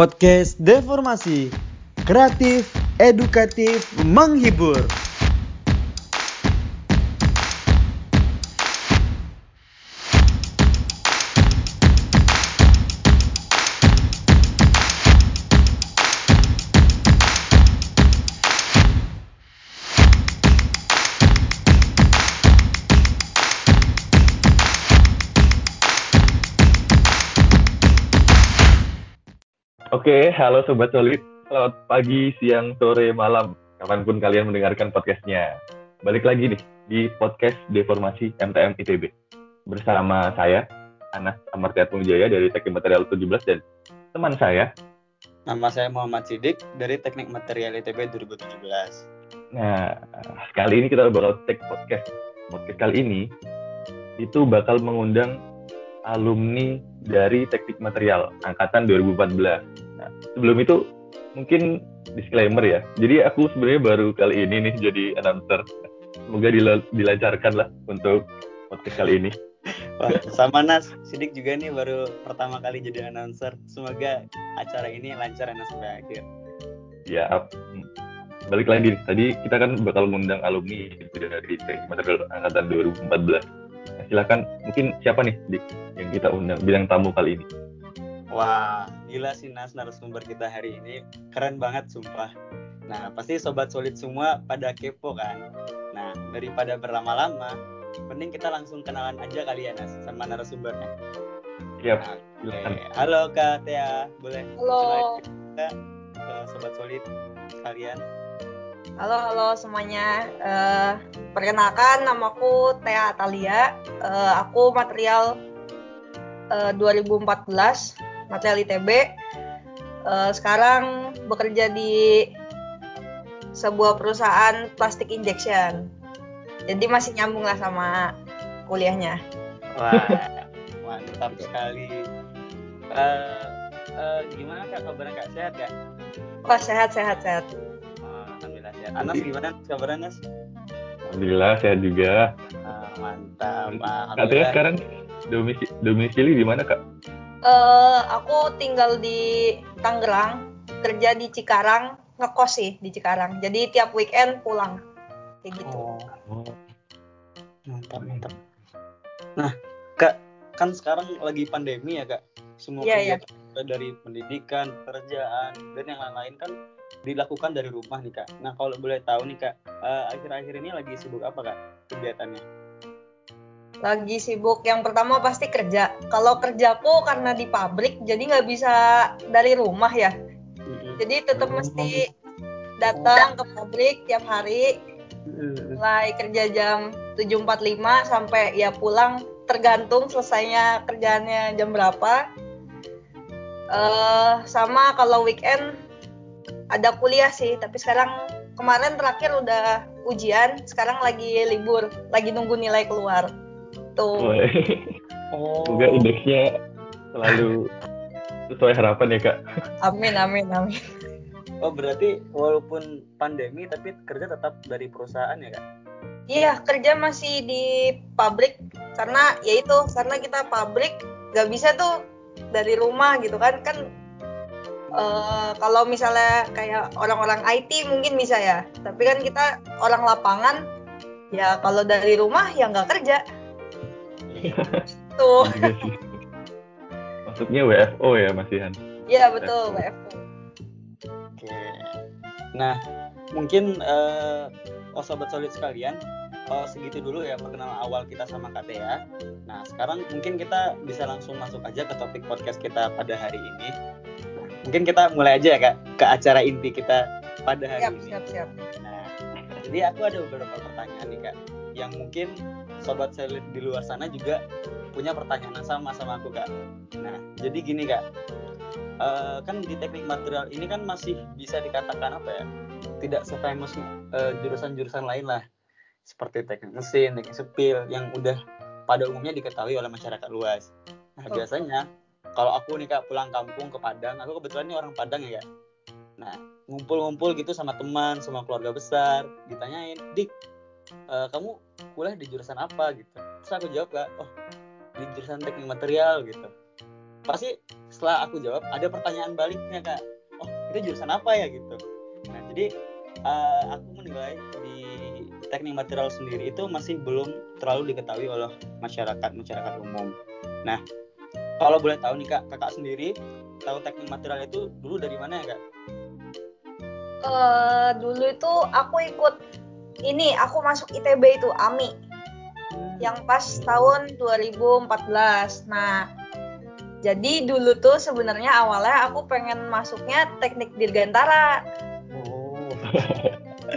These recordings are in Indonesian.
Podcast Deformasi Kreatif, edukatif, menghibur Oke, halo Sobat Solid. Selamat pagi, siang, sore, malam. Kapan pun kalian mendengarkan podcastnya. Balik lagi nih di podcast Deformasi MTM ITB. Bersama saya, Anas Amartya Jaya dari Teknik Material 17 dan teman saya. Nama saya Muhammad Sidik dari Teknik Material ITB 2017. Nah, kali ini kita bakal take podcast. Podcast kali ini itu bakal mengundang alumni dari Teknik Material angkatan 2014 Nah, sebelum itu mungkin disclaimer ya. Jadi aku sebenarnya baru kali ini nih jadi announcer. Semoga dil dilancarkan lah untuk podcast kali ini. Wah, sama Nas, Sidik juga nih baru pertama kali jadi announcer. Semoga acara ini lancar ya sampai akhir. Ya, balik lagi tadi kita kan bakal mengundang alumni dari teknik material angkatan 2014. Nah, silakan mungkin siapa nih Dik yang kita undang bilang tamu kali ini? Wah, gila sih Nas narasumber kita hari ini. Keren banget sumpah. Nah, pasti sobat solid semua pada kepo kan. Nah, daripada berlama-lama, mending kita langsung kenalan aja kali ya Nas sama narasumbernya. Siap. Nah, okay. Halo Kak Tia, boleh Halo. kita ke sobat solid kalian? Halo, halo semuanya. Uh, perkenalkan, namaku Tia Atalia. Uh, aku material uh, 2014 material ITB. Uh, sekarang bekerja di sebuah perusahaan plastik injection. Jadi masih nyambung lah sama kuliahnya. Wah, mantap sekali. Uh, uh, gimana kak kabarnya kak sehat kak? Wah sehat sehat sehat. Oh, Alhamdulillah sehat. Anas gimana kabarnya Anas? Alhamdulillah sehat juga. Uh, mantap. Katanya sekarang domisili, domisili di mana kak? Uh, aku tinggal di Tangerang, kerja di Cikarang, ngekos sih di Cikarang. Jadi tiap weekend pulang. Kayak gitu. Oh. Mantap, mantap. Nah, Kak, kan sekarang lagi pandemi ya, Kak. Semua yeah, kegiatan yeah. dari pendidikan, pekerjaan, dan yang lain-lain kan dilakukan dari rumah nih, Kak. Nah, kalau boleh tahu nih, Kak, eh, akhir-akhir uh, ini lagi sibuk apa, Kak, kegiatannya? Lagi sibuk. Yang pertama pasti kerja. Kalau kerjaku karena di pabrik jadi nggak bisa dari rumah ya. Jadi tetap mesti datang ke pabrik tiap hari. Mulai kerja jam 7.45 sampai ya pulang. Tergantung selesainya kerjaannya jam berapa. Uh, sama kalau weekend ada kuliah sih. Tapi sekarang kemarin terakhir udah ujian. Sekarang lagi libur lagi nunggu nilai keluar gitu. Oh. Semoga indeksnya selalu sesuai harapan ya kak. Amin amin amin. Oh berarti walaupun pandemi tapi kerja tetap dari perusahaan ya kak? Iya kerja masih di pabrik karena ya itu karena kita pabrik nggak bisa tuh dari rumah gitu kan kan uh, kalau misalnya kayak orang-orang IT mungkin bisa ya tapi kan kita orang lapangan ya kalau dari rumah ya nggak kerja Tuh. Iya Maksudnya WFO ya Mas Ihan? Iya betul WFO. Oke. Nah mungkin uh, oh sobat solid sekalian oh, segitu dulu ya perkenalan awal kita sama KTA. Nah sekarang mungkin kita bisa langsung masuk aja ke topik podcast kita pada hari ini. Nah, mungkin kita mulai aja ya kak ke acara inti kita pada hari siap, ini. Siap siap. Nah jadi aku ada beberapa pertanyaan nih kak yang mungkin sobat saya di luar sana juga punya pertanyaan yang sama sama aku kak. Nah jadi gini kak, uh, kan di teknik material ini kan masih bisa dikatakan apa ya, tidak sefamous uh, jurusan-jurusan lain lah, seperti teknik mesin, teknik sipil yang udah pada umumnya diketahui oleh masyarakat luas. Nah oh. biasanya kalau aku nih kak pulang kampung ke Padang, aku kebetulan ini orang Padang ya kak. Nah ngumpul-ngumpul gitu sama teman, sama keluarga besar, ditanyain, dik uh, kamu kuliah di jurusan apa? gitu. Terus aku jawab gak oh di jurusan teknik material gitu. Pasti setelah aku jawab ada pertanyaan baliknya kak. Oh itu jurusan apa ya? gitu. Nah jadi uh, aku menilai di teknik material sendiri itu masih belum terlalu diketahui oleh masyarakat masyarakat umum. Nah kalau boleh tahu nih kak kakak sendiri tahu teknik material itu dulu dari mana ya kak? Uh, dulu itu aku ikut ini aku masuk ITB itu AMI yang pas tahun 2014 nah jadi dulu tuh sebenarnya awalnya aku pengen masuknya teknik dirgantara. Oh.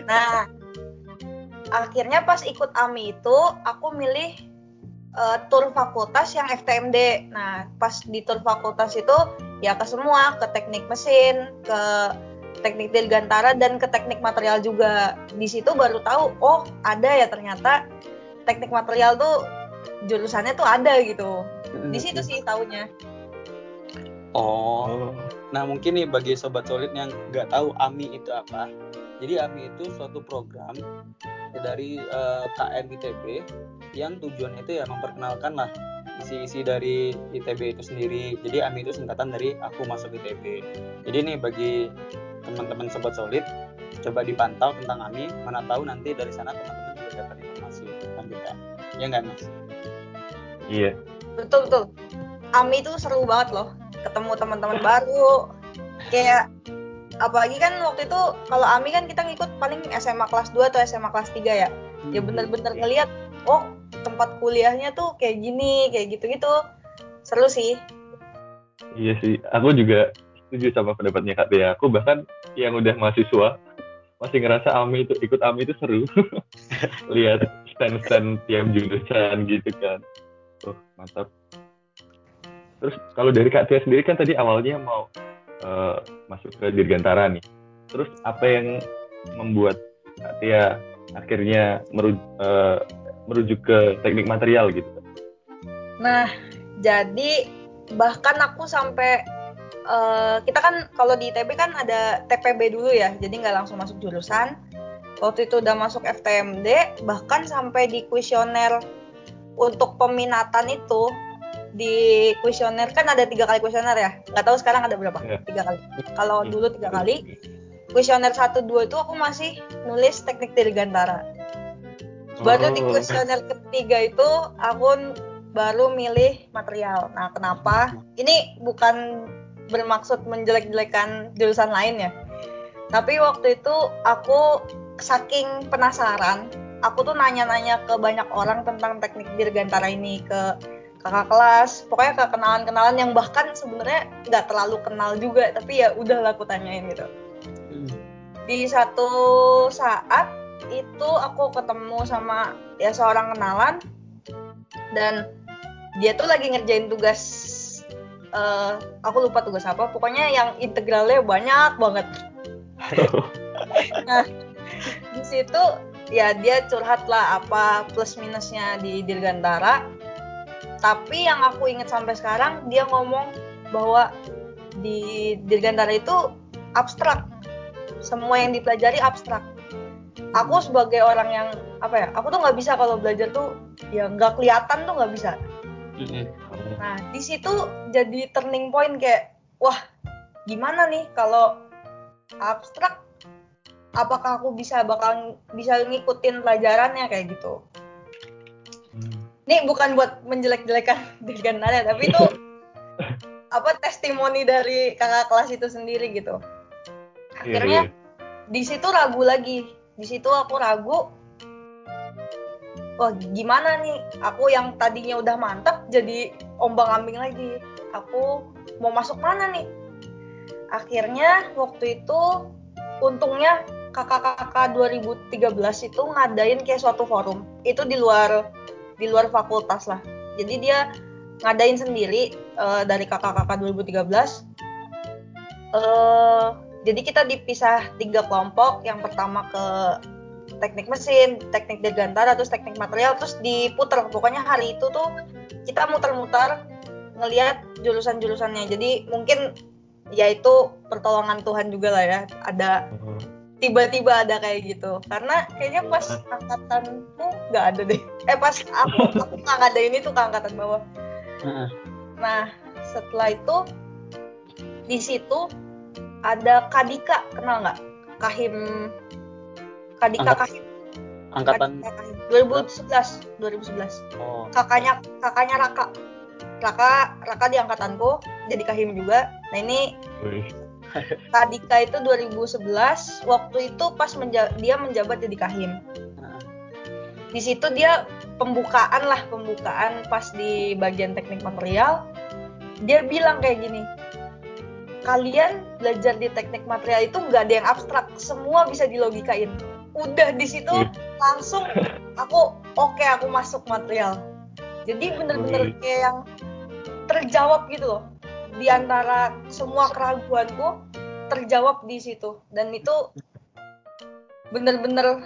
nah, akhirnya pas ikut AMI itu aku milih uh, tur fakultas yang FTMD. Nah, pas di tur fakultas itu ya ke semua, ke teknik mesin, ke teknik dirgantara dan ke teknik material juga. Di situ baru tahu, oh ada ya ternyata teknik material tuh jurusannya tuh ada gitu. Di situ sih tahunya. Oh. oh. Nah mungkin nih bagi sobat solid yang nggak tahu AMI itu apa. Jadi AMI itu suatu program dari uh, eh, KM ITB yang tujuannya itu ya memperkenalkan lah isi-isi dari ITB itu sendiri. Jadi AMI itu singkatan dari aku masuk ITB. Jadi nih bagi teman-teman sobat solid coba dipantau tentang AMI. Mana tahu nanti dari sana teman-teman juga dapat informasi tentang kita. Ya nggak mas? Iya. Betul betul. AMI itu seru banget loh ketemu teman-teman baru kayak apalagi kan waktu itu kalau Ami kan kita ngikut paling SMA kelas 2 atau SMA kelas 3 ya ya hmm. bener-bener ngeliat oh tempat kuliahnya tuh kayak gini kayak gitu-gitu seru sih iya sih aku juga setuju sama pendapatnya Kak Tia aku bahkan yang udah mahasiswa masih ngerasa Ami itu ikut Ami itu seru lihat stand-stand tiap jurusan gitu kan oh mantap Terus kalau dari Kak Tia sendiri kan tadi awalnya mau uh, masuk ke Dirgantara nih. Terus apa yang membuat Kak Tia akhirnya merujuk, uh, merujuk ke teknik material gitu? Nah, jadi bahkan aku sampai uh, kita kan kalau di ITB kan ada TPB dulu ya, jadi nggak langsung masuk jurusan. Waktu itu udah masuk FTMD, bahkan sampai di kuesioner. Untuk peminatan itu di kuesioner kan ada tiga kali kuesioner ya? Nggak tahu sekarang ada berapa? Yeah. tiga kali. Kalau dulu tiga kali. Kuesioner satu dua itu aku masih nulis teknik dirgantara. Baru oh. di kuesioner ketiga itu aku baru milih material. Nah kenapa? Ini bukan bermaksud menjelek-jelekan jurusan lain ya tapi waktu itu aku saking penasaran aku tuh nanya-nanya ke banyak orang tentang teknik dirgantara ini ke kakak kelas pokoknya ke kenalan-kenalan yang bahkan sebenarnya nggak terlalu kenal juga tapi ya udah aku tanyain gitu hmm. di satu saat itu aku ketemu sama ya seorang kenalan dan dia tuh lagi ngerjain tugas uh, aku lupa tugas apa. Pokoknya yang integralnya banyak banget. Nah di situ ya dia curhat lah apa plus minusnya di Dirgantara. Tapi yang aku ingat sampai sekarang dia ngomong bahwa di Dirgantara itu abstrak. Semua yang dipelajari abstrak. Aku sebagai orang yang apa ya aku tuh nggak bisa kalau belajar tuh ya nggak kelihatan tuh nggak bisa nah di situ jadi turning point kayak wah gimana nih kalau abstrak? Apakah aku bisa bakal bisa ngikutin pelajarannya? Kayak gitu. Ini bukan buat menjelek-jelekan dengan nada tapi itu apa testimoni dari kakak kelas itu sendiri gitu. Iya, akhirnya yeah, yeah. di situ ragu lagi. Di situ aku ragu wah gimana nih? Aku yang tadinya udah mantap jadi ombang ambing lagi. Aku mau masuk mana nih? Akhirnya waktu itu untungnya kakak-kakak 2013 itu ngadain kayak suatu forum. Itu di luar di luar fakultas lah. Jadi dia ngadain sendiri uh, dari kakak-kakak 2013 uh, jadi kita dipisah tiga kelompok. Yang pertama ke teknik mesin, teknik dirgantara, terus teknik material, terus diputer. Pokoknya hari itu tuh kita muter-muter ngelihat jurusan-jurusannya. Jadi mungkin ya itu pertolongan Tuhan juga lah ya. Ada mm-hmm tiba-tiba ada kayak gitu karena kayaknya pas angkatanku nggak ada deh eh pas aku aku nggak ada ini tuh ke angkatan bawah nah setelah itu di situ ada Kadika kenal nggak Kahim Kadika Angkat- Kahim Angkatan Kadika Kahim 2011 2011 oh. Kakaknya kakaknya Raka. Raka Raka di angkatanku jadi Kahim juga. Nah ini Wih, Kadika itu 2011 waktu itu pas menja- dia menjabat jadi Kahim. Heeh. di situ dia pembukaan lah pembukaan pas di bagian teknik material. Dia bilang kayak gini kalian belajar di teknik material itu nggak ada yang abstrak semua bisa dilogikain udah di situ Wih. langsung aku oke aku masuk material. Jadi bener-bener kayak yang terjawab gitu loh. Di antara semua keraguanku terjawab di situ. Dan itu bener-bener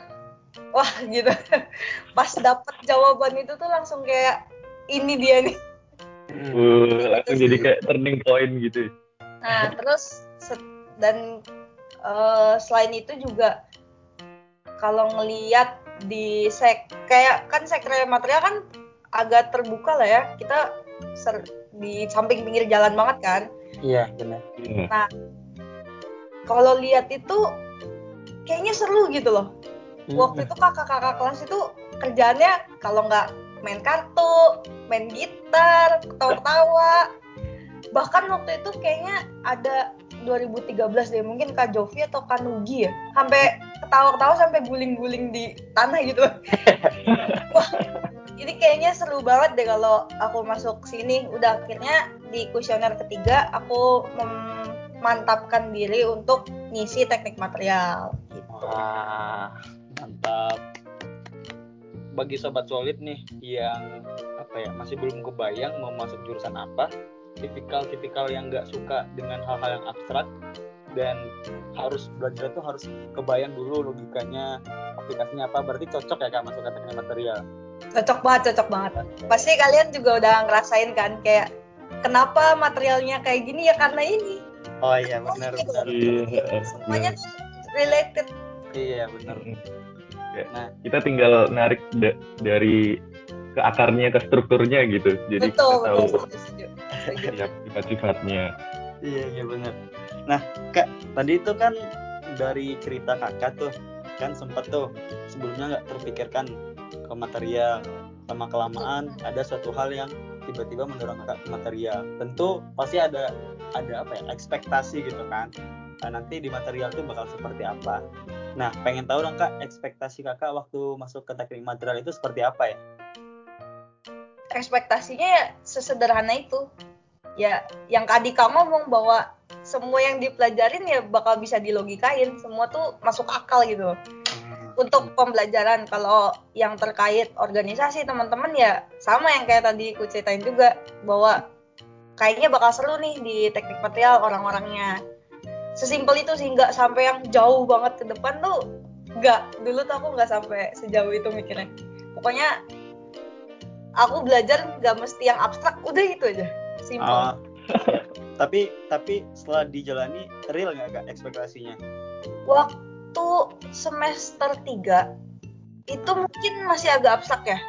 wah gitu. Pas dapet jawaban itu tuh langsung kayak ini dia nih. Uh, langsung jadi kayak turning point gitu. nah terus dan eh, selain itu juga kalau ngeliat di sek kayak kan sekre material kan agak terbuka lah ya kita ser- di samping pinggir jalan banget kan iya benar Hmm. kalau lihat itu kayaknya seru gitu loh Hmm. waktu itu kakak-kakak kelas itu kerjaannya kalau nggak main kartu, main gitar, ketawa-ketawa. Bahkan waktu itu kayaknya ada 2013 deh, mungkin Kak Jovi atau Kak Nugi ya. Sampai ketawa-ketawa sampai guling-guling di tanah gitu. Wah, ini kayaknya seru banget deh kalau aku masuk sini. Udah akhirnya di kuesioner ketiga aku memantapkan diri untuk ngisi teknik material gitu. Wah, mantap. Bagi sobat solid nih yang apa ya masih belum kebayang mau masuk jurusan apa, tipikal-tipikal yang nggak suka dengan hal-hal yang abstrak dan harus belajar itu harus kebayang dulu logikanya, aplikasinya apa. Berarti cocok ya kak masuk ke teknik material. Cocok banget, cocok banget. Pasti kalian juga udah ngerasain kan kayak kenapa materialnya kayak gini ya karena ini. Oh iya benar benar. Iya. Semuanya tuh related. Iya benar. Nah. kita tinggal narik da- dari ke akarnya ke strukturnya gitu. Jadi betul, kita tahu betul. Ya, sifat-sifatnya. Iya iya benar. Nah kak tadi itu kan dari cerita kakak tuh kan sempat tuh sebelumnya nggak terpikirkan ke material lama kelamaan ada suatu hal yang tiba-tiba mendorong kakak ke material. Tentu pasti ada ada apa ya ekspektasi gitu kan. Nah, nanti di material tuh bakal seperti apa. Nah pengen tahu dong kak ekspektasi kakak waktu masuk ke teknik material itu seperti apa ya? Ekspektasinya ya sesederhana itu. Ya, yang Kak Dika ngomong bahwa semua yang dipelajarin ya bakal bisa dilogikain. Semua tuh masuk akal gitu. Loh. untuk pembelajaran kalau yang terkait organisasi teman-teman ya sama yang kayak tadi ku ceritain juga bahwa kayaknya bakal seru nih di teknik material orang-orangnya. Sesimpel itu sih nggak sampai yang jauh banget ke depan tuh nggak. Dulu tuh aku nggak sampai sejauh itu mikirnya. Pokoknya aku belajar nggak mesti yang abstrak udah itu aja simpel Ah, tapi tapi setelah dijalani real nggak kak ekspektasinya? waktu semester 3 itu mungkin masih agak abstrak ya.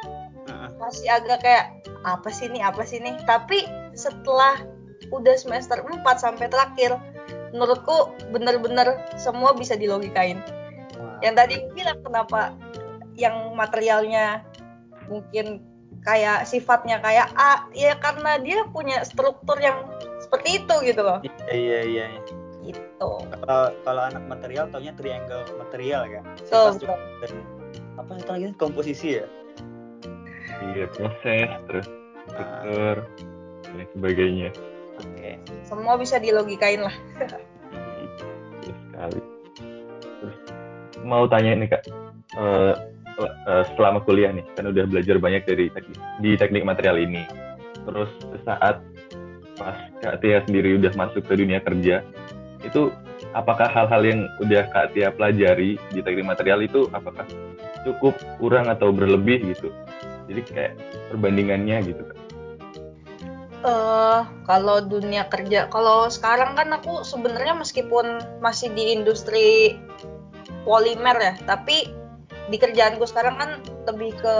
Heeh. masih agak kayak apa sih ini apa sih ini? Tapi setelah udah semester 4 sampai terakhir menurutku bener-bener semua bisa dilogikain. Yang tadi bilang kenapa yang materialnya mungkin kayak sifatnya kayak A ya karena dia punya struktur yang seperti itu gitu loh Iya iya iya. iya. gitu Kalau kalau anak material taunya triangle material kan. Sifat juga dan apa itu lagi komposisi ya? Iya, proses, terus Nah, struktur, dan lain sebagainya. Oke. semua bisa dilogikain lah Betul sekali. Terus mau tanya nih kak, eh, eh, selama kuliah nih kan udah belajar banyak dari teknik, di teknik material ini. Terus saat pas kak Tia sendiri udah masuk ke dunia kerja, itu apakah hal-hal yang udah kak Tia pelajari di teknik material itu apakah cukup kurang atau berlebih gitu? Jadi kayak perbandingannya gitu kak. eh kalau dunia kerja, kalau sekarang kan aku sebenarnya meskipun masih di industri polimer ya, tapi di kerjaanku sekarang kan lebih ke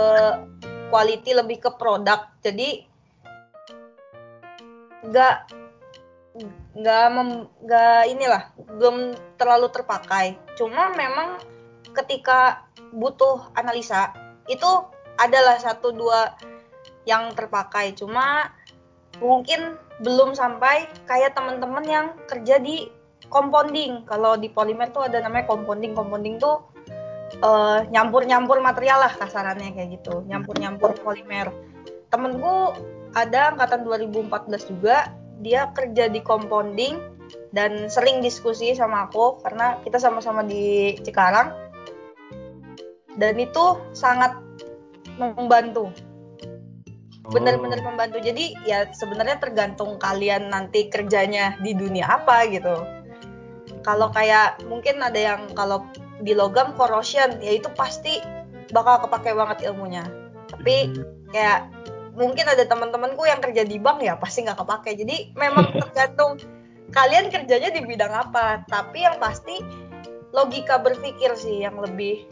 quality, lebih ke produk. Jadi nggak nggak nggak inilah belum terlalu terpakai. Cuma memang ketika butuh analisa itu adalah satu dua yang terpakai. Cuma mungkin belum sampai kayak teman-teman yang kerja di compounding. Kalau di polimer tuh ada namanya compounding. Compounding tuh uh, nyampur-nyampur material lah kasarannya kayak gitu. Nyampur-nyampur polimer. Temenku ada angkatan 2014 juga dia kerja di compounding dan sering diskusi sama aku karena kita sama-sama di Cikarang. Dan itu sangat membantu. Benar-benar oh. membantu. Jadi ya sebenarnya tergantung kalian nanti kerjanya di dunia apa gitu. Kalau kayak mungkin ada yang kalau di logam corrosion ya itu pasti bakal kepake banget ilmunya. Tapi kayak mungkin ada teman-temanku yang kerja di bank ya pasti nggak kepake. Jadi memang tergantung kalian kerjanya di bidang apa. Tapi yang pasti logika berpikir sih yang lebih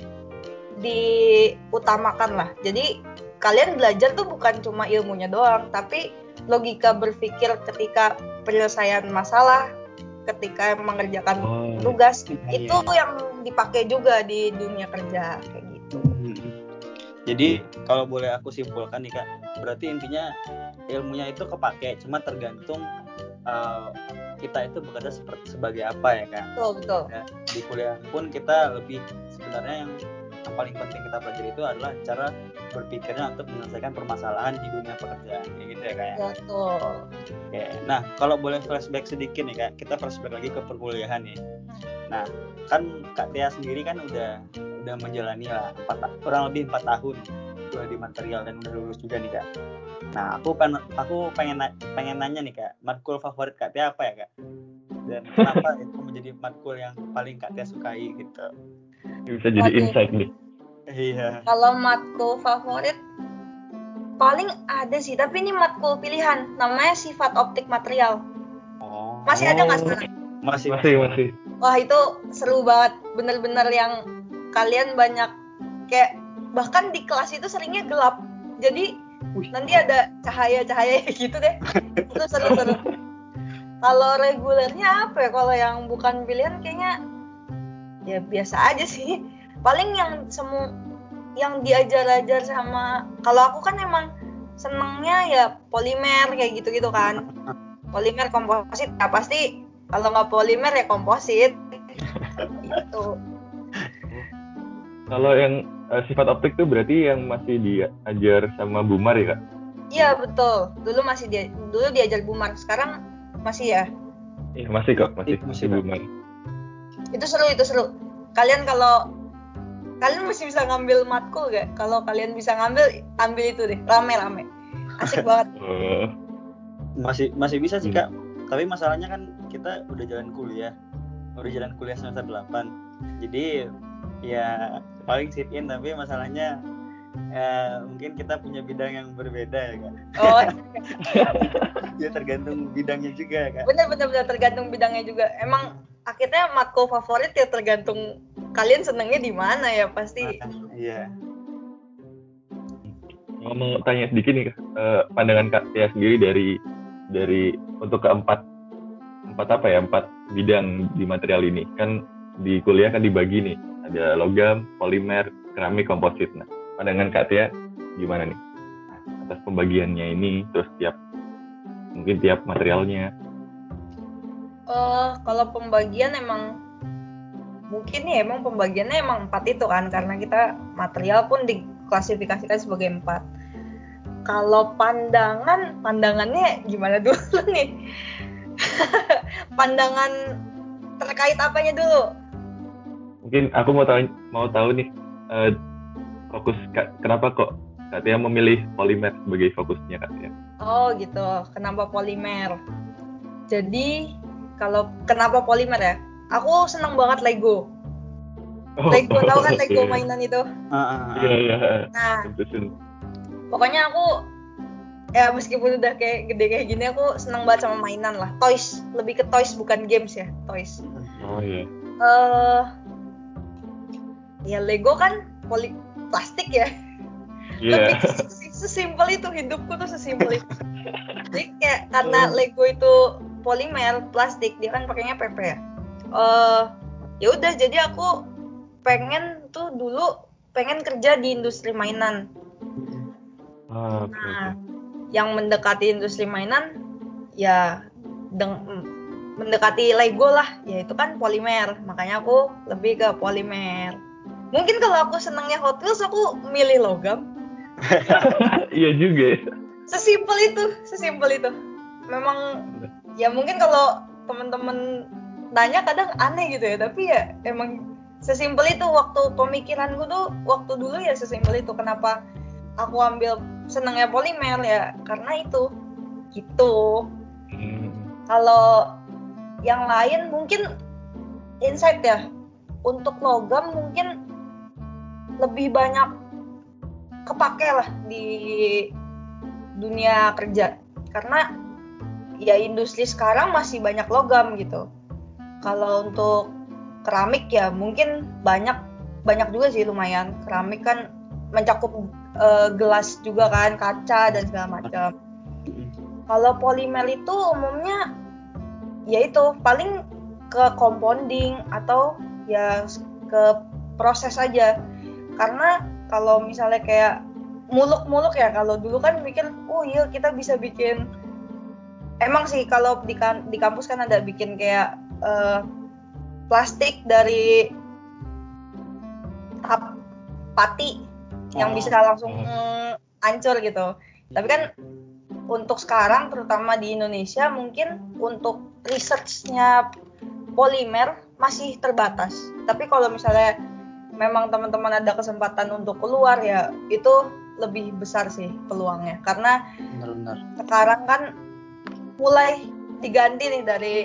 diutamakan lah. Jadi kalian belajar tuh bukan cuma ilmunya doang tapi logika berpikir ketika penyelesaian masalah ketika mengerjakan oh, tugas iya. itu yang dipakai juga di dunia kerja kayak gitu jadi kalau boleh aku simpulkan nih kak, berarti intinya ilmunya itu kepake, cuma tergantung uh, kita itu bekerja seperti sebagai apa ya kak. Betul betul. Ya, di kuliah pun kita lebih sebenarnya yang yang paling penting kita pelajari itu adalah cara berpikirnya untuk menyelesaikan permasalahan di dunia pekerjaan kayak gitu ya kak ya. Betul. Oke, nah kalau boleh flashback sedikit nih kak, kita flashback lagi ke perkuliahan nih. Nah, kan Kak Tia sendiri kan udah udah menjalani lah empat kurang lebih empat tahun udah di material dan udah lulus juga nih kak. Nah aku kan aku pengen pengen nanya nih kak, matkul favorit kak Tia apa ya kak? Dan kenapa itu menjadi matkul yang paling kak Tia sukai gitu? Bisa jadi Waduh. insight nih. Iya. Kalau matkul favorit paling ada sih, tapi ini matkul pilihan, namanya sifat optik material. Oh. Masih ada nggak sekarang? Masih, masih, masih. Wah itu seru banget, bener-bener yang kalian banyak kayak bahkan di kelas itu seringnya gelap jadi Wih. nanti ada cahaya-cahaya gitu deh itu seru-seru kalau regulernya apa ya kalau yang bukan pilihan kayaknya ya biasa aja sih paling yang semua yang diajar-ajar sama kalau aku kan emang senengnya ya polimer kayak gitu-gitu kan polimer komposit ya pasti kalau nggak polimer ya komposit itu kalau yang uh, sifat optik tuh berarti yang masih diajar sama Bumar ya kak? Iya betul. Dulu masih dia dulu diajar Bumar. Sekarang masih ya? Iya masih kok masih masih Bumar. Itu seru itu seru. Kalian kalau kalian masih bisa ngambil matkul gak? Kalau kalian bisa ngambil ambil itu deh. Rame rame. Asik banget. Uh. Masih masih bisa sih kak. Tapi masalahnya kan kita udah jalan kuliah. Udah jalan kuliah semester 8. Jadi ya paling sit in tapi masalahnya ya, mungkin kita punya bidang yang berbeda ya kak. Oh. ya tergantung bidangnya juga ya kak. Benar benar benar tergantung bidangnya juga. Emang akhirnya matkul favorit ya tergantung kalian senengnya di mana ya pasti. Ah, iya. Mau, mau tanya sedikit nih uh, pandangan kak Tia sendiri dari dari untuk keempat empat apa ya empat bidang di material ini kan di kuliah kan dibagi nih ada logam, polimer, keramik, komposit. Nah, pandangan Kak Tia gimana nih atas pembagiannya ini, terus tiap mungkin tiap materialnya? Uh, kalau pembagian emang mungkin ya emang pembagiannya emang empat itu kan karena kita material pun diklasifikasikan sebagai empat. Kalau pandangan, pandangannya gimana dulu nih? pandangan terkait apanya dulu? mungkin aku mau tahu mau tahu nih uh, fokus kenapa kok Tia memilih polimer sebagai fokusnya Tia? Oh gitu, kenapa polimer? Jadi kalau kenapa polimer ya? Aku seneng banget Lego. Oh, Lego tahu kan Lego mainan itu? Ah, ah, ah. Iya iya. Nah, pokoknya aku ya meskipun udah kayak gede kayak gini aku seneng banget sama mainan lah. Toys, lebih ke toys bukan games ya, toys. Oh iya. Uh, ya Lego kan poli plastik ya yeah. lebih sesimpel itu hidupku tuh sesimpel itu jadi kayak karena Lego itu polimer plastik dia kan pakainya PP ya uh, ya udah jadi aku pengen tuh dulu pengen kerja di industri mainan. Ah, oke, nah yang mendekati industri mainan ya deng mendekati Lego lah ya itu kan polimer. Makanya aku lebih ke polimer. Mungkin kalau aku senangnya Hot Wheels aku milih logam. Iya juga. ya. sesimpel itu sesimpel itu. Memang ya mungkin kalau teman-teman nanya kadang aneh gitu ya tapi ya emang sesimpel itu waktu pemikiranku tuh waktu dulu ya sesimpel itu kenapa aku ambil senangnya polimer ya karena itu gitu Hmm. kalau yang lain mungkin insight ya untuk logam mungkin lebih banyak kepake lah di dunia kerja karena ya industri sekarang masih banyak logam gitu kalau untuk keramik ya mungkin banyak banyak juga sih lumayan. Keramik kan mencakup eh, gelas juga kan kaca dan segala macam. Kalau polimer itu umumnya ya itu paling ke compounding atau ya ke proses aja. Karena kalau misalnya kayak muluk-muluk ya kalau dulu kan mikir oh iya kita bisa bikin. Emang sih kalau di, kan- di kampus kan ada bikin kayak eh, plastik dari tahap pati yang Oh. bisa langsung mm, hancur gitu. Tapi kan untuk sekarang terutama di Indonesia mungkin untuk researchnya polimer masih terbatas. Tapi kalau misalnya memang teman-teman ada kesempatan untuk keluar ya itu lebih besar sih peluangnya. Karena benar-benar sekarang kan mulai diganti nih dari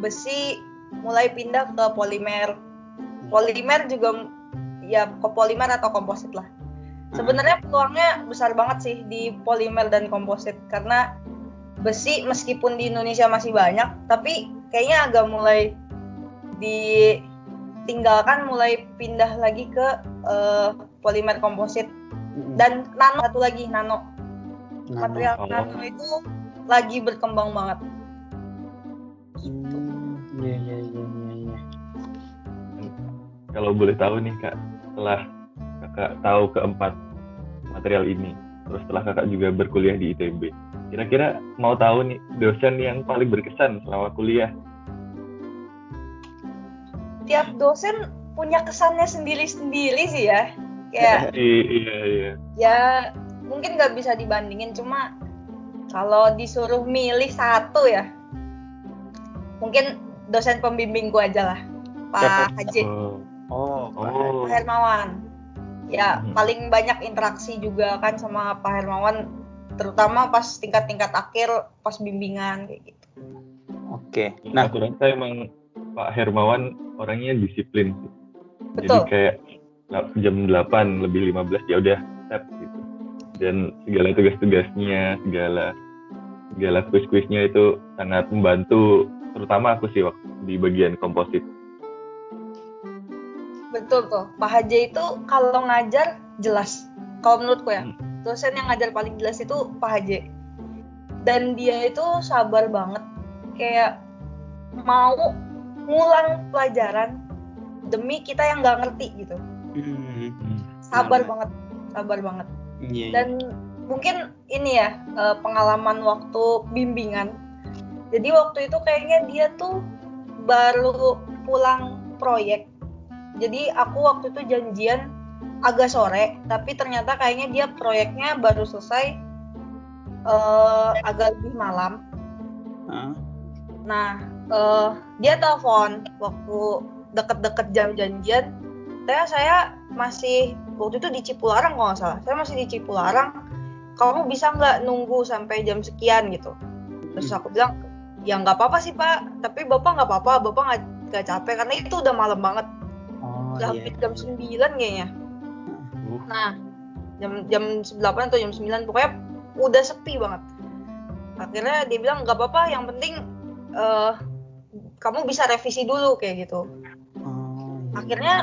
besi mulai pindah ke polimer. Polimer juga ya ke polimer atau komposit lah. Sebenarnya peluangnya besar banget sih di polimer dan komposit karena besi meskipun di Indonesia masih banyak tapi kayaknya agak mulai ditinggalkan mulai pindah lagi ke eh, polimer komposit. Dan nano satu lagi nano. Material Oh. nano itu lagi berkembang banget Kalau boleh tahu nih kak, setelah kakak tahu keempat material ini, terus setelah kakak juga berkuliah di ITB, kira-kira mau tahu nih dosen yang paling berkesan selama kuliah? tiap dosen punya kesannya sendiri-sendiri sih ya kayak I- iya iya. ya mungkin nggak bisa dibandingin cuma kalau disuruh milih satu ya mungkin dosen pembimbing gua aja lah Pak Haji Oh, Oh, oh. Pak Hermawan ya Hmm. paling banyak interaksi juga kan sama Pak Hermawan terutama pas tingkat-tingkat akhir pas bimbingan kayak gitu Oke. Nah, Nah, aku rasa emang Pak Hermawan orangnya disiplin. sih. Jadi Betul. kayak jam 8 lebih 15 ya udah step gitu. Dan segala tugas-tugasnya, segala segala kuis-kuisnya itu sangat membantu terutama aku sih waktu di bagian komposit. Betul tuh. Pak Haji itu kalau ngajar jelas. Kalau menurutku ya. Hmm. dosen yang ngajar paling jelas itu Pak Haji. Dan dia itu sabar banget. Kayak mau ngulang pelajaran demi kita yang nggak ngerti gitu. Hmm, sabar Benar. banget. Sabar banget. Iya, iya. dan mungkin ini ya eh, pengalaman waktu bimbingan. Jadi waktu itu kayaknya dia tuh baru pulang proyek jadi aku waktu itu janjian agak sore tapi ternyata kayaknya dia proyeknya baru selesai eh, agak lebih malam Hah? Nah, eh, dia telepon waktu deket-deket jam janjian. Saya saya masih waktu itu di Cipularang kalau nggak salah. Saya masih di Cipularang. Kamu bisa nggak nunggu sampai jam sekian gitu? Terus aku bilang, ya nggak apa-apa sih pak. Tapi bapak nggak apa-apa. Bapak nggak capek karena itu udah malam banget. Oh, Udah iya. hampir jam 9 kayaknya. Uh, Nah, jam jam 8 atau jam 9 pokoknya udah sepi banget. Akhirnya dia bilang nggak apa-apa, yang penting eh, kamu bisa revisi dulu kayak gitu. Oh, iya. Akhirnya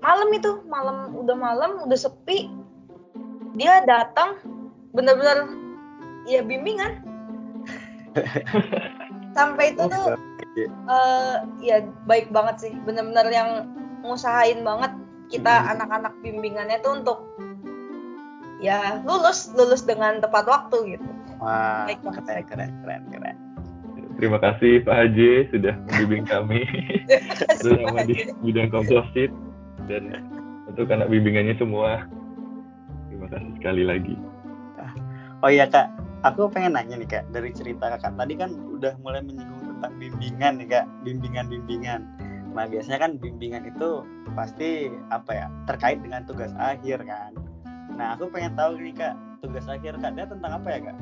malam itu, malam udah malam, udah sepi. Dia datang bener-bener ya bimbingan. sampai itu tuh uh, ya baik banget sih bener-bener yang ngusahain banget kita Hmm. anak-anak bimbingannya tuh untuk ya lulus lulus dengan tepat waktu gitu Wah, Baik banget. keren, keren, keren, keren. Terima kasih Pak Haji sudah membimbing kami terutama di bidang komposit dan untuk anak bimbingannya semua. Terima kasih sekali lagi. Oh iya kak, aku pengen nanya nih kak dari cerita kakak tadi kan udah mulai menyinggung tentang bimbingan nih kak, bimbingan-bimbingan. Nah biasanya kan bimbingan itu pasti apa ya terkait dengan tugas akhir kan. Nah aku pengen tahu nih kak, tugas akhir kaknya tentang apa ya kak?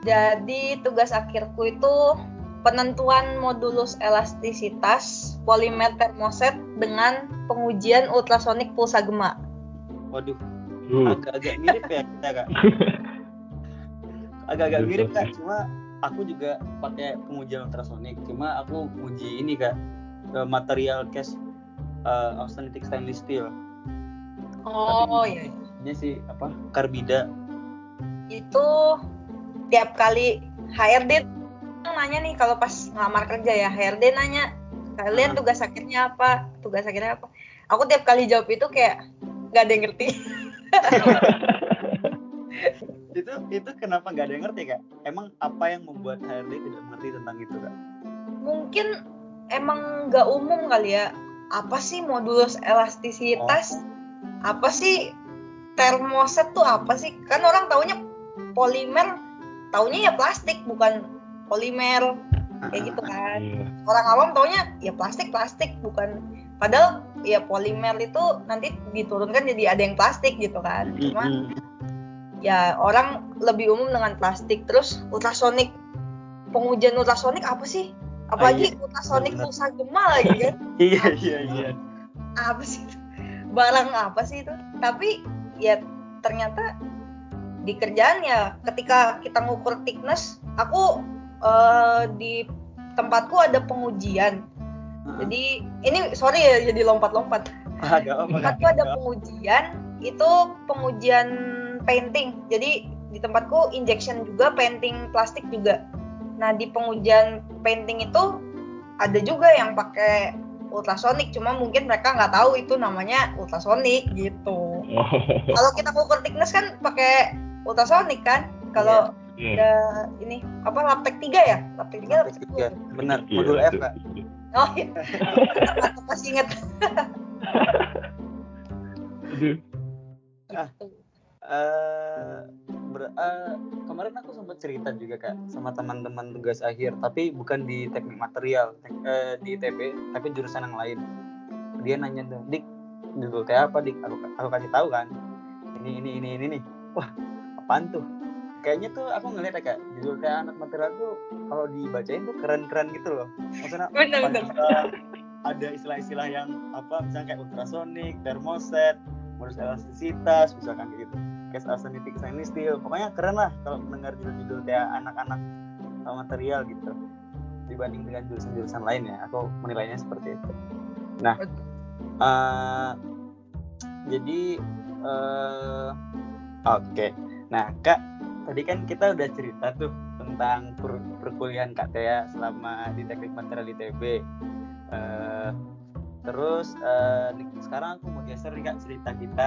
jadi tugas akhirku itu penentuan modulus elastisitas polimer termoset dengan pengujian ultrasonik pulsa gema Waduh, Uh, agak-agak mirip ya kita kak. Agak-agak mirip kak, cuma aku juga pakai pengujian ultrasonik. Cuma aku uji ini kak, eh, material case eh, austenitic stainless steel. oh iya Ini sih apa? Karbida. itu tiap kali HRD nanya nih kalau pas ngelamar kerja ya HRD nanya kalian Hmm. tugas akhirnya apa tugas akhirnya apa aku tiap kali jawab itu kayak nggak ada yang ngerti itu itu kenapa nggak ada yang ngerti kak? Emang apa yang membuat HRD tidak mengerti tentang itu kak? mungkin emang nggak umum kali ya. Apa sih modulus elastisitas? Apa sih termoset tuh apa sih? Kan orang taunya polimer taunya ya plastik bukan polimer. Kayak gitu kan. iya. orang awam taunya ya plastik plastik bukan. Padahal ya polimer itu nanti diturunkan jadi ada yang plastik gitu kan. Cuma Mm-mm. ya orang lebih umum dengan plastik. Terus ultrasonik. Pengujian ultrasonik apa sih apalagi ultrasonik bener. pulsa gema lagi kan Iya iya iya. apa sih itu? barang apa sih itu tapi ya ternyata di kerjaan ya ketika kita ngukur thickness aku eh, di tempatku ada pengujian jadi ini sorry ya jadi lompat-lompat kak? tempatku ada pengujian itu pengujian painting jadi di tempatku injection juga painting plastik juga nah di pengujian painting itu ada juga yang pakai ultrasonik cuma mungkin mereka nggak tahu itu namanya ultrasonik gitu Oh, kalau kita ukur thickness kan pakai ultrasonik kan kalau iya. ada ini apa laptek 3 ya laptek 3 laptek Tiga. 2 Benar. Iya, Modul F kak. oh iya masih inget Aduh. eh ber- eh, kemarin aku sempat cerita juga kak sama teman-teman tugas akhir tapi bukan di teknik material tek- eh, di ITB tapi jurusan yang lain. Dia nanya tuh dik judul teh apa dik? Aku aku kasih tahu kan ini ini ini ini nih. Wah apaan tuh? Kayaknya tuh aku ngeliat ya kak judul teh anak material tuh kalau dibacain tuh keren-keren gitu loh. Maksudnya bener bener ada istilah-istilah yang apa misalnya kayak ultrasonik, termoset, modus elastisitas, misalkan kayak gitu. Case austenitic stainless steel. Pokoknya keren lah kalau mendengar judul-judul kayak anak-anak uh, material gitu. Dibanding dengan jurusan-jurusan lain ya, aku menilainya seperti itu. Nah, uh, jadi uh, oke. Nah, Kak, tadi kan kita udah cerita tuh tentang per perkuliahan Kak Tea selama di Teknik Material ITB. Eh, terus nih, sekarang aku mau geser nih kak cerita kita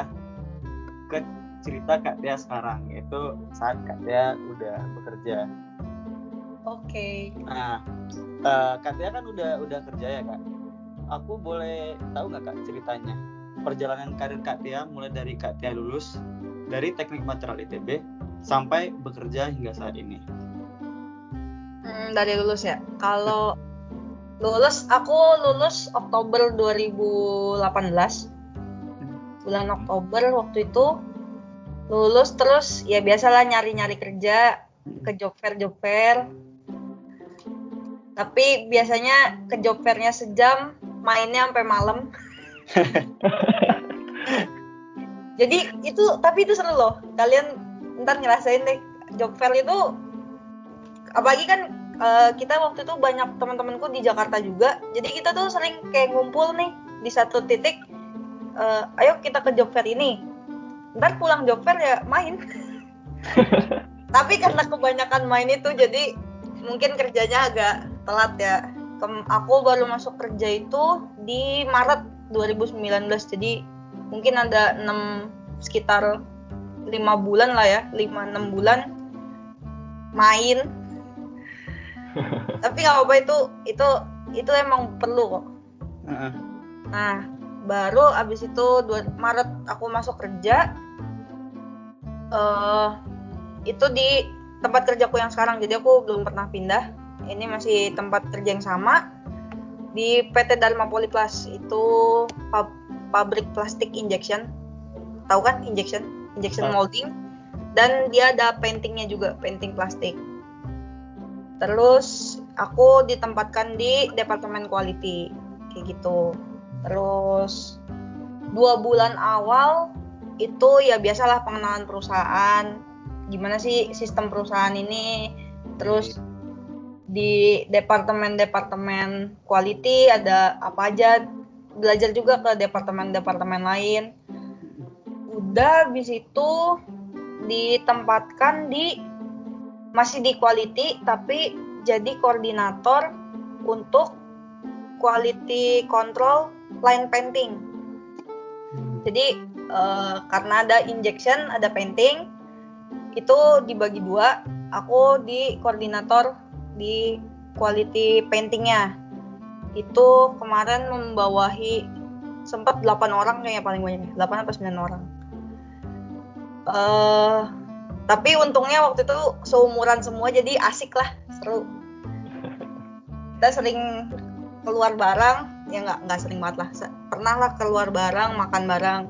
ke cerita Kak Tia sekarang yaitu saat Kak Tia udah bekerja. oke Nah, eh, Kak Tia kan udah udah kerja ya kak. Aku boleh tahu nggak kak ceritanya perjalanan karir Kak Tia mulai dari Kak Tia lulus dari Teknik Material ITB sampai bekerja hingga saat ini. Hmm, dari lulus ya. Kalau lulus, aku lulus Oktober 2018. Bulan Oktober waktu itu lulus terus ya biasalah nyari-nyari kerja ke job fair job fair. Tapi biasanya ke job fairnya sejam, mainnya sampai malam. Jadi itu tapi itu seru loh. Kalian ntar ngerasain deh job fair itu apalagi kan eh, kita waktu itu banyak teman-temanku di Jakarta juga jadi kita tuh sering kayak ngumpul nih di satu titik eh, ayo kita ke job fair ini ntar pulang job fair ya main tapi karena kebanyakan main itu jadi mungkin kerjanya agak telat ya. Kem- aku baru masuk kerja itu di Maret 2019. Jadi mungkin ada 6 sekitar lima bulan lah ya, 5-6 bulan main. Tapi nggak apa-apa itu itu itu emang perlu kok. Heeh. Nah, baru abis itu dua- Maret aku masuk kerja. Eh itu di tempat kerjaku yang sekarang. Jadi aku belum pernah pindah. Ini masih tempat kerja yang sama di PT Dharma Polyplus itu pab- pabrik plastik injection. Tahu kan injection? Injection molding. Dan dia ada paintingnya juga, painting plastik. Terus aku ditempatkan di departemen quality kayak gitu. Terus dua bulan awal itu ya biasalah pengenalan perusahaan, gimana sih sistem perusahaan ini. Terus di departemen-departemen quality ada apa aja, belajar juga ke departemen-departemen lain. Udah habis itu ditempatkan di masih di quality tapi jadi koordinator untuk quality control line painting. Jadi eh, karena ada injection, ada painting, itu dibagi dua. Aku di koordinator di quality paintingnya. Itu kemarin membawahi sempat 8 orang kayaknya paling banyak, 8 atau 9 orang. eh tapi untungnya waktu itu seumuran semua jadi asik lah, seru. Kita sering keluar bareng ya nggak nggak sering banget lah pernah lah keluar bareng makan bareng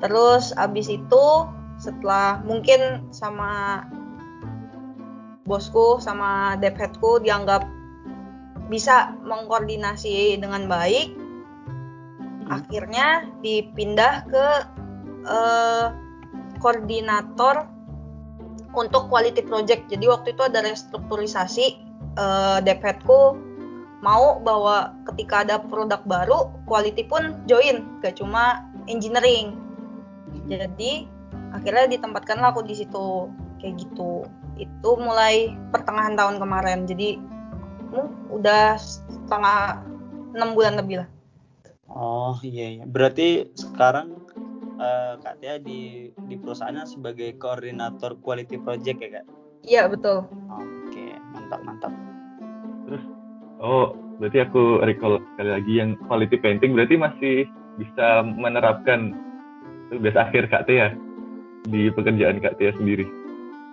terus abis itu setelah mungkin sama bosku sama dev headku dianggap bisa mengkoordinasi dengan baik akhirnya dipindah ke eh, koordinator untuk quality project. Jadi waktu itu ada restrukturisasi eh, dev headku mau bahwa ketika ada produk baru quality pun join gak cuma engineering jadi akhirnya ditempatkanlah aku di situ kayak gitu itu mulai pertengahan tahun kemarin jadi hmm, udah setengah enam bulan lebih lah Oh iya iya. Berarti sekarang eh, Kak Tia di di perusahaannya sebagai koordinator quality project ya Kak? iya betul Oke, mantap mantap. Oh, berarti aku recall sekali lagi yang quality painting berarti masih bisa menerapkan tugas akhir Kak Tia. Di pekerjaan Kak Tia sendiri.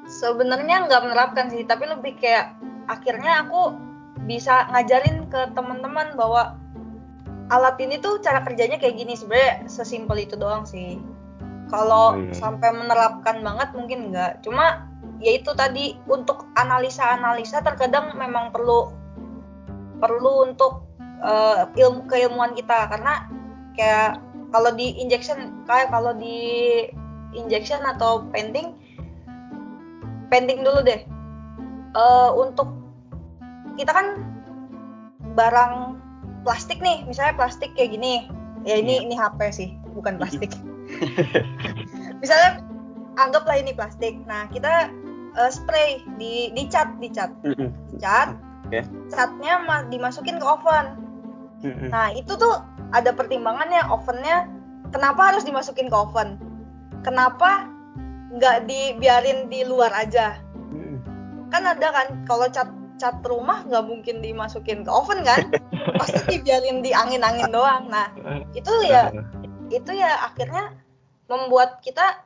sebenarnya nggak menerapkan sih tapi lebih kayak akhirnya aku bisa ngajarin ke teman-teman bahwa alat ini tuh cara kerjanya kayak gini. Sebenarnya sesimpel itu doang sih. Kalau Oh, iya. sampai menerapkan banget mungkin nggak. Cuma ya itu tadi untuk analisa-analisa terkadang memang perlu perlu untuk eh, ilmu keilmuan kita. Karena kayak kalau di injection kayak kalau di injection atau painting painting dulu deh. Eh, untuk kita kan barang plastik nih misalnya plastik kayak gini. Ya ini ini HP sih bukan plastik. Misalnya anggaplah ini plastik. Nah kita eh, spray di dicat cat Oke. catnya ma- dimasukin ke oven. Nah, itu tuh ada pertimbangannya ovennya kenapa harus dimasukin ke oven? Kenapa nggak dibiarin di luar aja? Kan ada kan kalau cat cat rumah nggak mungkin dimasukin ke oven kan? Pasti dibiarin di angin-angin doang. Nah, itu ya itu ya akhirnya membuat kita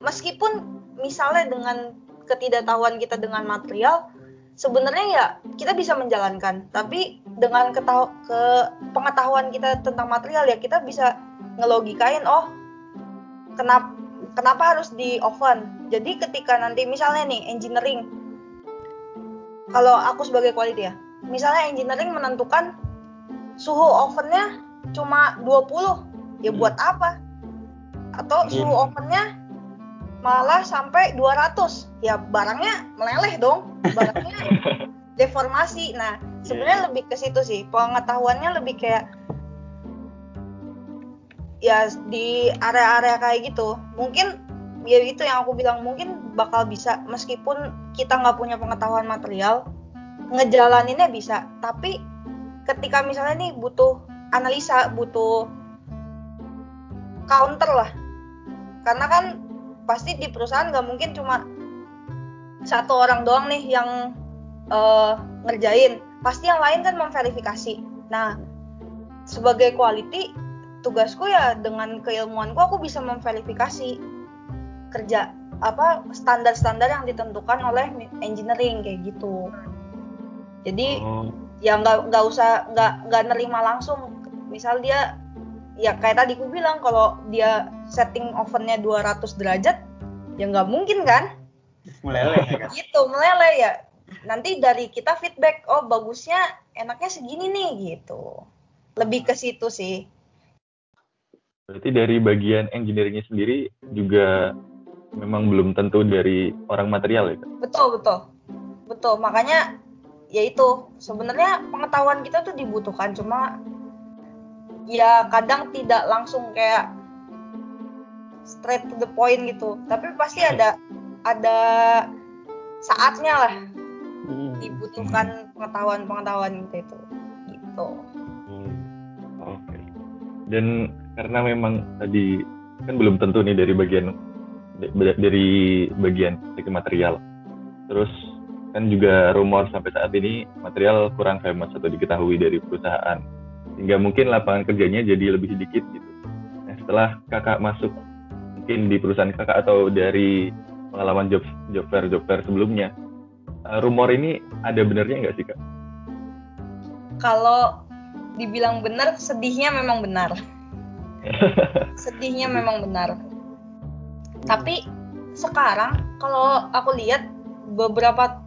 meskipun misalnya dengan ketidaktahuan kita dengan material sebenarnya ya kita bisa menjalankan tapi dengan ketahu ke pengetahuan kita tentang material ya kita bisa ngelogikain oh kenapa kenapa harus di oven jadi ketika nanti misalnya nih engineering kalau aku sebagai quality ya misalnya engineering menentukan suhu ovennya cuma 20 ya Hmm. buat apa atau suhu Hmm. ovennya malah sampai 200 ya barangnya meleleh dong. Barangnya deformasi. Nah sebenarnya lebih ke situ sih. Pengetahuannya lebih kayak ya di area-area kayak gitu. Mungkin ya itu yang aku bilang mungkin bakal bisa. Meskipun kita nggak punya pengetahuan material ngejalaninnya bisa. Tapi ketika misalnya nih butuh analisa butuh counter lah. Karena kan pasti di perusahaan nggak mungkin cuma satu orang doang nih yang uh, ngerjain. Pasti yang lain kan memverifikasi. Nah sebagai quality tugasku ya dengan keilmuanku aku bisa memverifikasi kerja apa standar-standar yang ditentukan oleh engineering kayak gitu. Jadi oh. ya nggak nggak usah nggak nggak nerima langsung. Misal dia ya kayak tadi aku bilang kalau dia setting ovennya 200 derajat ya nggak mungkin kan? Meleleh ya kan? Gitu meleleh ya. Nanti dari kita feedback oh bagusnya enaknya segini nih gitu. Lebih ke situ sih. Berarti dari bagian engineeringnya sendiri juga memang belum tentu dari orang material ya? Betul betul. Betul makanya ya itu. Sebenarnya pengetahuan kita tuh dibutuhkan cuma ya kadang tidak langsung kayak straight to the point gitu tapi pasti ada ada saatnya lah hmm. dibutuhkan pengetahuan-pengetahuan gitu itu gitu hmm. oke okay. dan karena memang tadi kan belum tentu nih dari bagian dari bagian material terus kan juga rumor sampai saat ini material kurang famous atau diketahui dari perusahaan sehingga mungkin lapangan kerjanya jadi lebih sedikit gitu. Nah, setelah kakak masuk mungkin di perusahaan kakak atau dari pengalaman job job fair job fair sebelumnya, uh, rumor ini ada benernya nggak sih kak? Kalau dibilang benar, sedihnya memang benar. sedihnya memang benar. Tapi sekarang kalau aku lihat beberapa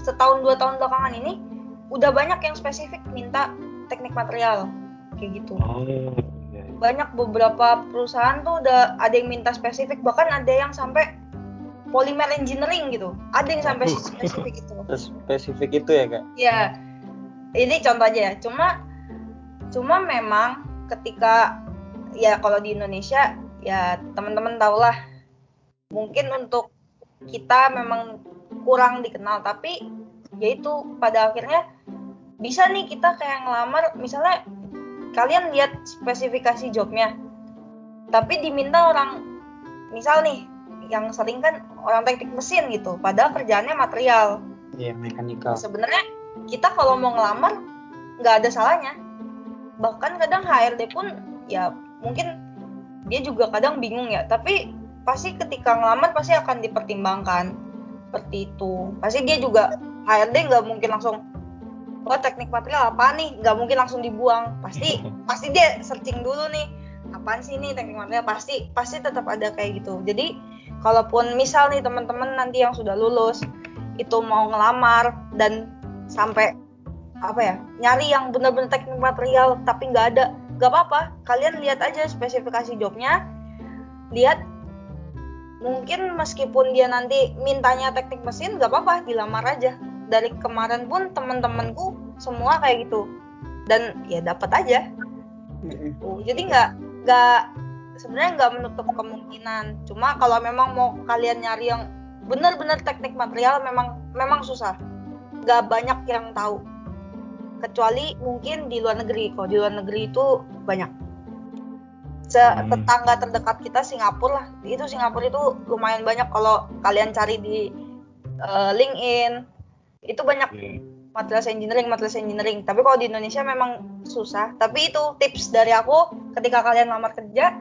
setahun dua tahun belakangan ini udah banyak yang spesifik minta teknik material kayak gitu. Oh, iya, iya. Banyak beberapa perusahaan tuh udah ada yang minta spesifik bahkan ada yang sampai polymer engineering gitu. Ada yang sampai spesifik itu. Spesifik itu ya kak? Ya, ini contoh aja ya. Cuma cuma memang ketika ya kalau di Indonesia ya teman-teman tahulah mungkin untuk kita memang kurang dikenal tapi yaitu pada akhirnya bisa nih kita kayak ngelamar misalnya kalian lihat spesifikasi jobnya tapi diminta orang misal nih yang sering kan orang teknik mesin gitu padahal kerjaannya material. Iya yeah, mekanikal sebenarnya kita kalau mau ngelamar nggak ada salahnya. Bahkan kadang HRD pun ya mungkin dia juga kadang bingung ya tapi pasti ketika ngelamar pasti akan dipertimbangkan. Seperti itu. Pasti dia juga HRD nggak mungkin langsung oh teknik material apa nih? Nggak mungkin langsung dibuang. Pasti pasti dia searching dulu nih apaan sih nih teknik material? Pasti pasti tetap ada kayak gitu. Jadi kalaupun misal nih teman-teman nanti yang sudah lulus itu mau ngelamar dan sampai apa ya nyari yang benar-benar teknik material tapi nggak ada nggak apa-apa. Kalian lihat aja spesifikasi jobnya lihat mungkin meskipun dia nanti mintanya teknik mesin nggak apa-apa dilamar aja dari kemarin pun temen-temenku semua kayak gitu. Dan ya dapat aja. Jadi nggak nggak sebenarnya nggak menutup kemungkinan. Cuma kalau memang mau kalian nyari yang benar-benar teknik material memang memang susah. Nggak banyak yang tahu. Kecuali mungkin di luar negeri. Kalau di luar negeri itu banyak. Hmm. tetangga terdekat kita Singapura lah. Itu Singapura itu lumayan banyak kalau kalian cari di uh, LinkedIn itu banyak yeah. materials engineering materials engineering. Tapi kalau di Indonesia memang susah. Tapi itu tips dari aku ketika kalian lamar kerja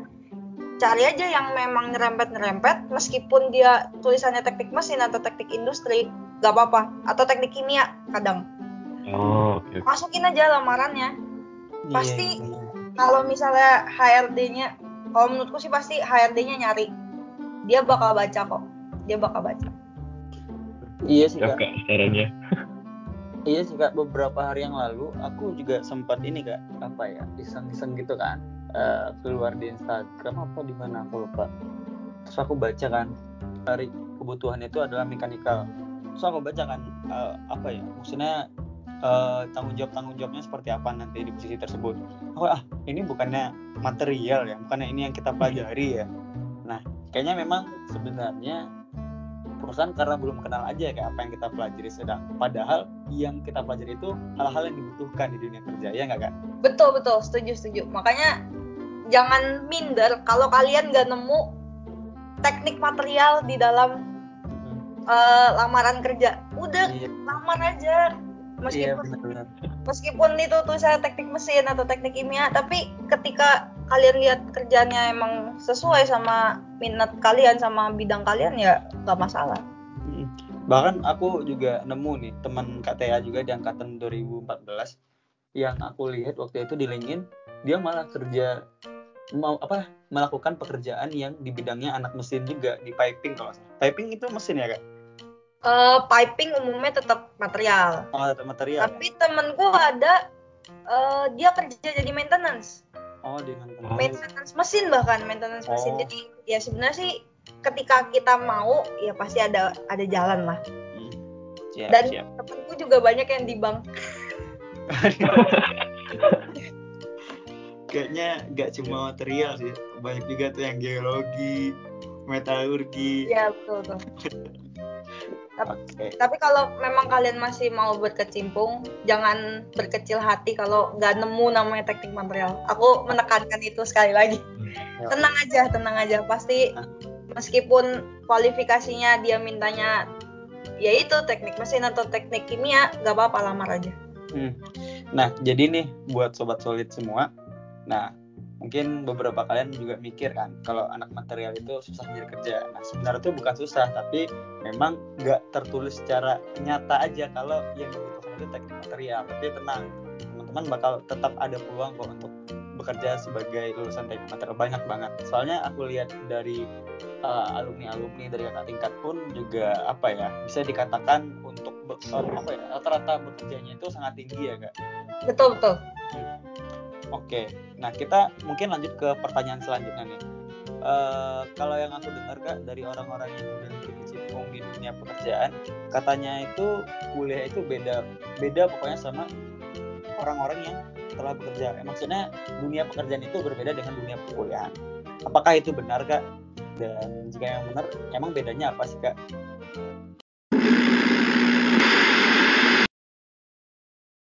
cari aja yang memang nyerempet nyerempet meskipun dia tulisannya teknik mesin atau teknik industri gak apa-apa. Atau teknik kimia kadang. Oh, okay. masukin aja lamarannya. Yeah, pasti yeah. kalau misalnya HRD-nya kalau menurutku sih pasti HRD-nya nyari. Dia bakal baca kok. Dia bakal baca Iya sih kak. caranya. iya sih kak. Beberapa hari yang lalu aku juga sempat ini kak apa ya iseng-iseng gitu kan uh, keluar di Instagram apa di mana aku lupa. Terus aku baca kan dari kebutuhan itu adalah mekanikal. Terus aku baca kan uh, apa ya maksudnya uh, tanggung jawab tanggung jawabnya seperti apa nanti di posisi tersebut. Aku ah ini bukannya material ya, bukannya ini yang kita pelajari ya. Nah kayaknya memang sebenarnya perusahaan karena belum kenal aja kayak apa yang kita pelajari sedang. Padahal yang kita pelajari itu hal-hal yang dibutuhkan di dunia kerja ya nggak kak? Betul betul. Setuju setuju. Makanya jangan minder kalau kalian nggak nemu teknik material di dalam uh, lamaran kerja. Udah iya. lamar aja. Meskipun iya, meskipun itu tuh saya teknik mesin atau teknik kimia tapi ketika kalian lihat kerjanya emang sesuai sama minat kalian sama bidang kalian ya nggak masalah bahkan aku juga nemu nih teman KTA juga di angkatan 2014 yang aku lihat waktu itu di LinkedIn dia malah kerja mau apa melakukan pekerjaan yang di bidangnya anak mesin juga di piping kalau piping itu mesin ya kak uh, piping umumnya tetap material. Oh, tetap material. Tapi temenku ada uh, dia kerja jadi maintenance. Oh, di maintenance. Maintenance mesin bahkan maintenance oh. mesin. Jadi ya sebenarnya sih ketika kita mau ya pasti ada ada jalan lah. Hmm. Siap, Dan siap. temenku juga banyak yang di bank. Kayaknya nggak cuma material sih, banyak juga tuh yang geologi, metalurgi. Iya betul betul. Tapi, okay. tapi kalau memang kalian masih mau berkecimpung, jangan berkecil hati kalau nggak nemu namanya teknik material. Aku menekankan itu sekali lagi. Hmm. Tenang aja, tenang aja. Pasti meskipun kualifikasinya dia mintanya ya itu teknik mesin atau teknik kimia, nggak apa-apa lamar aja. Hmm. Nah, jadi nih buat sobat solid semua. Nah, mungkin beberapa kalian juga mikir kan kalau anak material itu susah jadi kerja. Nah sebenarnya itu bukan susah tapi memang nggak tertulis secara nyata aja kalau yang dibutuhkan itu teknik material. Tapi tenang teman-teman bakal tetap ada peluang kok untuk bekerja sebagai lulusan teknik material. Banyak banget. Soalnya aku lihat dari uh, eh, alumni alumni dari kakak tingkat pun juga apa ya bisa dikatakan untuk uh, apa ya rata-rata bekerjanya itu sangat tinggi ya kak. Betul betul Oke, nah kita mungkin lanjut ke pertanyaan selanjutnya nih. Uh, kalau yang aku dengar kak dari orang-orang yang udah berkecimpung di dunia pekerjaan, katanya itu kuliah itu beda, beda pokoknya sama orang-orang yang telah bekerja. Eh, maksudnya dunia pekerjaan itu berbeda dengan dunia perkuliahan. Apakah itu benar kak? Dan jika yang benar, emang bedanya apa sih kak?